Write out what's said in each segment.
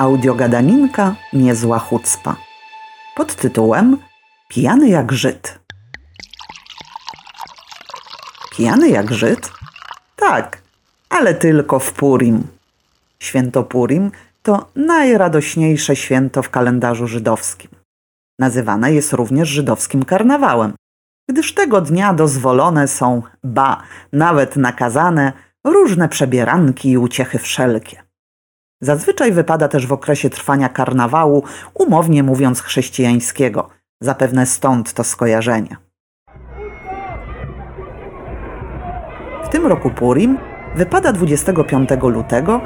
Audiogadaninka Niezła Chucpa pod tytułem Pijany jak Żyd. Pijany jak Żyd? Tak, ale tylko w Purim. Święto Purim to najradośniejsze święto w kalendarzu żydowskim. Nazywane jest również żydowskim karnawałem, gdyż tego dnia dozwolone są, ba, nawet nakazane, różne przebieranki i uciechy wszelkie. Zazwyczaj wypada też w okresie trwania karnawału, umownie mówiąc chrześcijańskiego. Zapewne stąd to skojarzenie. W tym roku Purim wypada 25 lutego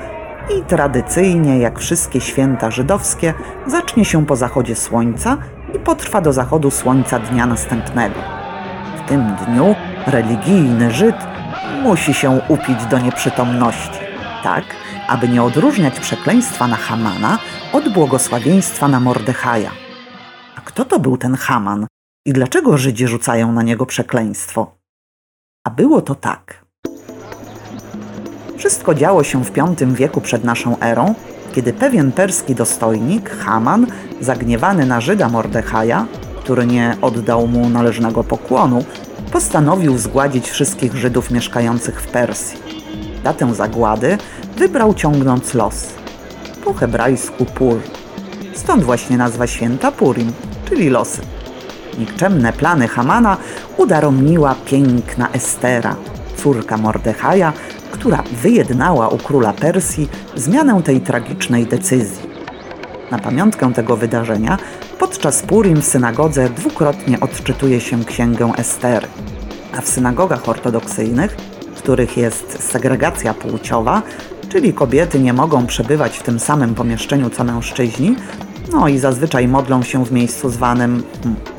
i tradycyjnie, jak wszystkie święta żydowskie, zacznie się po zachodzie słońca i potrwa do zachodu słońca dnia następnego. W tym dniu religijny Żyd musi się upić do nieprzytomności, tak aby nie odróżniać przekleństwa na Hamana od błogosławieństwa na Mordechaja. A kto to był ten Haman i dlaczego Żydzi rzucają na niego przekleństwo? A było to tak. Wszystko działo się w V wieku przed naszą erą, kiedy pewien perski dostojnik, Haman, zagniewany na Żyda Mordechaja, który nie oddał mu należnego pokłonu, postanowił zgładzić wszystkich Żydów mieszkających w Persji. Datę zagłady wybrał ciągnąc los. Po hebrajsku Pur. Stąd właśnie nazwa święta Purim, czyli losy. Nikczemne plany Hamana udaromniła piękna Estera, córka Mordechaja, która wyjednała u króla Persji zmianę tej tragicznej decyzji. Na pamiątkę tego wydarzenia podczas Purim w synagodze dwukrotnie odczytuje się księgę Estery, a w synagogach ortodoksyjnych, których jest segregacja płciowa, czyli kobiety nie mogą przebywać w tym samym pomieszczeniu co mężczyźni, no i zazwyczaj modlą się w miejscu zwanym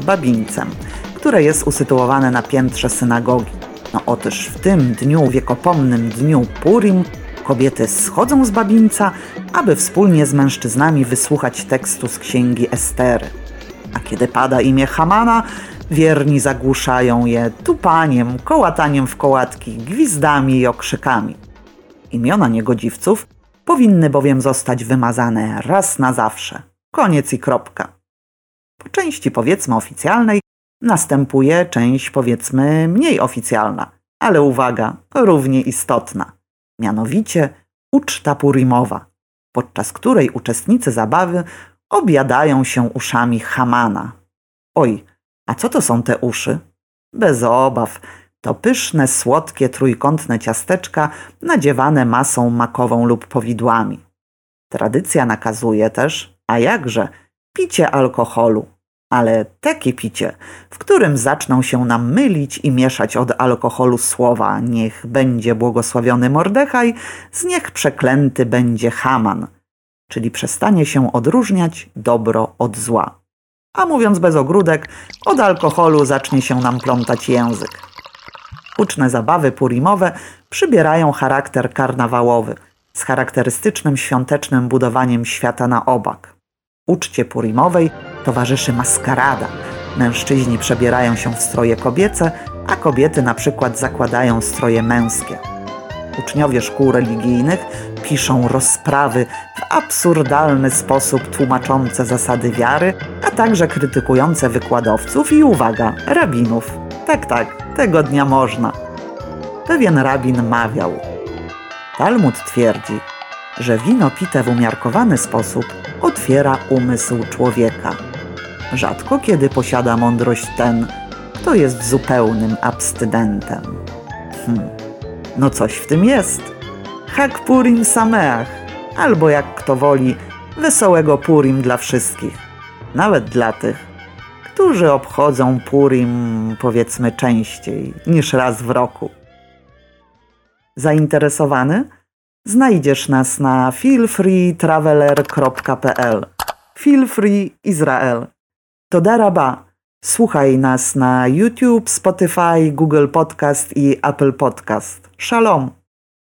babińcem, które jest usytuowane na piętrze synagogi. No otóż w tym dniu, wiekopomnym dniu Purim, kobiety schodzą z babińca, aby wspólnie z mężczyznami wysłuchać tekstu z księgi Estery. A kiedy pada imię Hamana, wierni zagłuszają je tupaniem, kołataniem w kołatki, gwizdami i okrzykami. Imiona niegodziwców powinny bowiem zostać wymazane raz na zawsze. Koniec i kropka. Po części powiedzmy oficjalnej następuje część powiedzmy mniej oficjalna, ale uwaga, równie istotna. Mianowicie uczta purimowa, podczas której uczestnicy zabawy obiadają się uszami Hamana. Oj, a co to są te uszy? Bez obaw, to pyszne, słodkie, trójkątne ciasteczka nadziewane masą makową lub powidłami. Tradycja nakazuje też, a jakże, picie alkoholu, ale takie picie, w którym zaczną się nam mylić i mieszać od alkoholu słowa niech będzie błogosławiony Mordechaj, z niech przeklęty będzie Haman, czyli przestanie się odróżniać dobro od zła. A mówiąc bez ogródek, od alkoholu zacznie się nam plątać język. Huczne zabawy purimowe przybierają charakter karnawałowy, z charakterystycznym świątecznym budowaniem świata na obak. Uczcie purimowej towarzyszy maskarada. Mężczyźni przebierają się w stroje kobiece, a kobiety na przykład zakładają stroje męskie. Uczniowie szkół religijnych piszą rozprawy w absurdalny sposób tłumaczące zasady wiary, a także krytykujące wykładowców i uwaga, rabinów. Tak, tak, tego dnia można. Pewien rabin mawiał. Talmud twierdzi, że wino pite w umiarkowany sposób otwiera umysł człowieka. Rzadko kiedy posiada mądrość ten, kto jest zupełnym abstynentem. Hm, no coś w tym jest. Hak Purim Sameach, albo jak kto woli, wesołego Purim dla wszystkich, nawet dla tych, którzy obchodzą Purim powiedzmy częściej niż raz w roku. Zainteresowany? Znajdziesz nas na feelfreetraveler.pl Feel Free Izrael. To daraba. Słuchaj nas na YouTube, Spotify, Google Podcast i Apple Podcast. Shalom.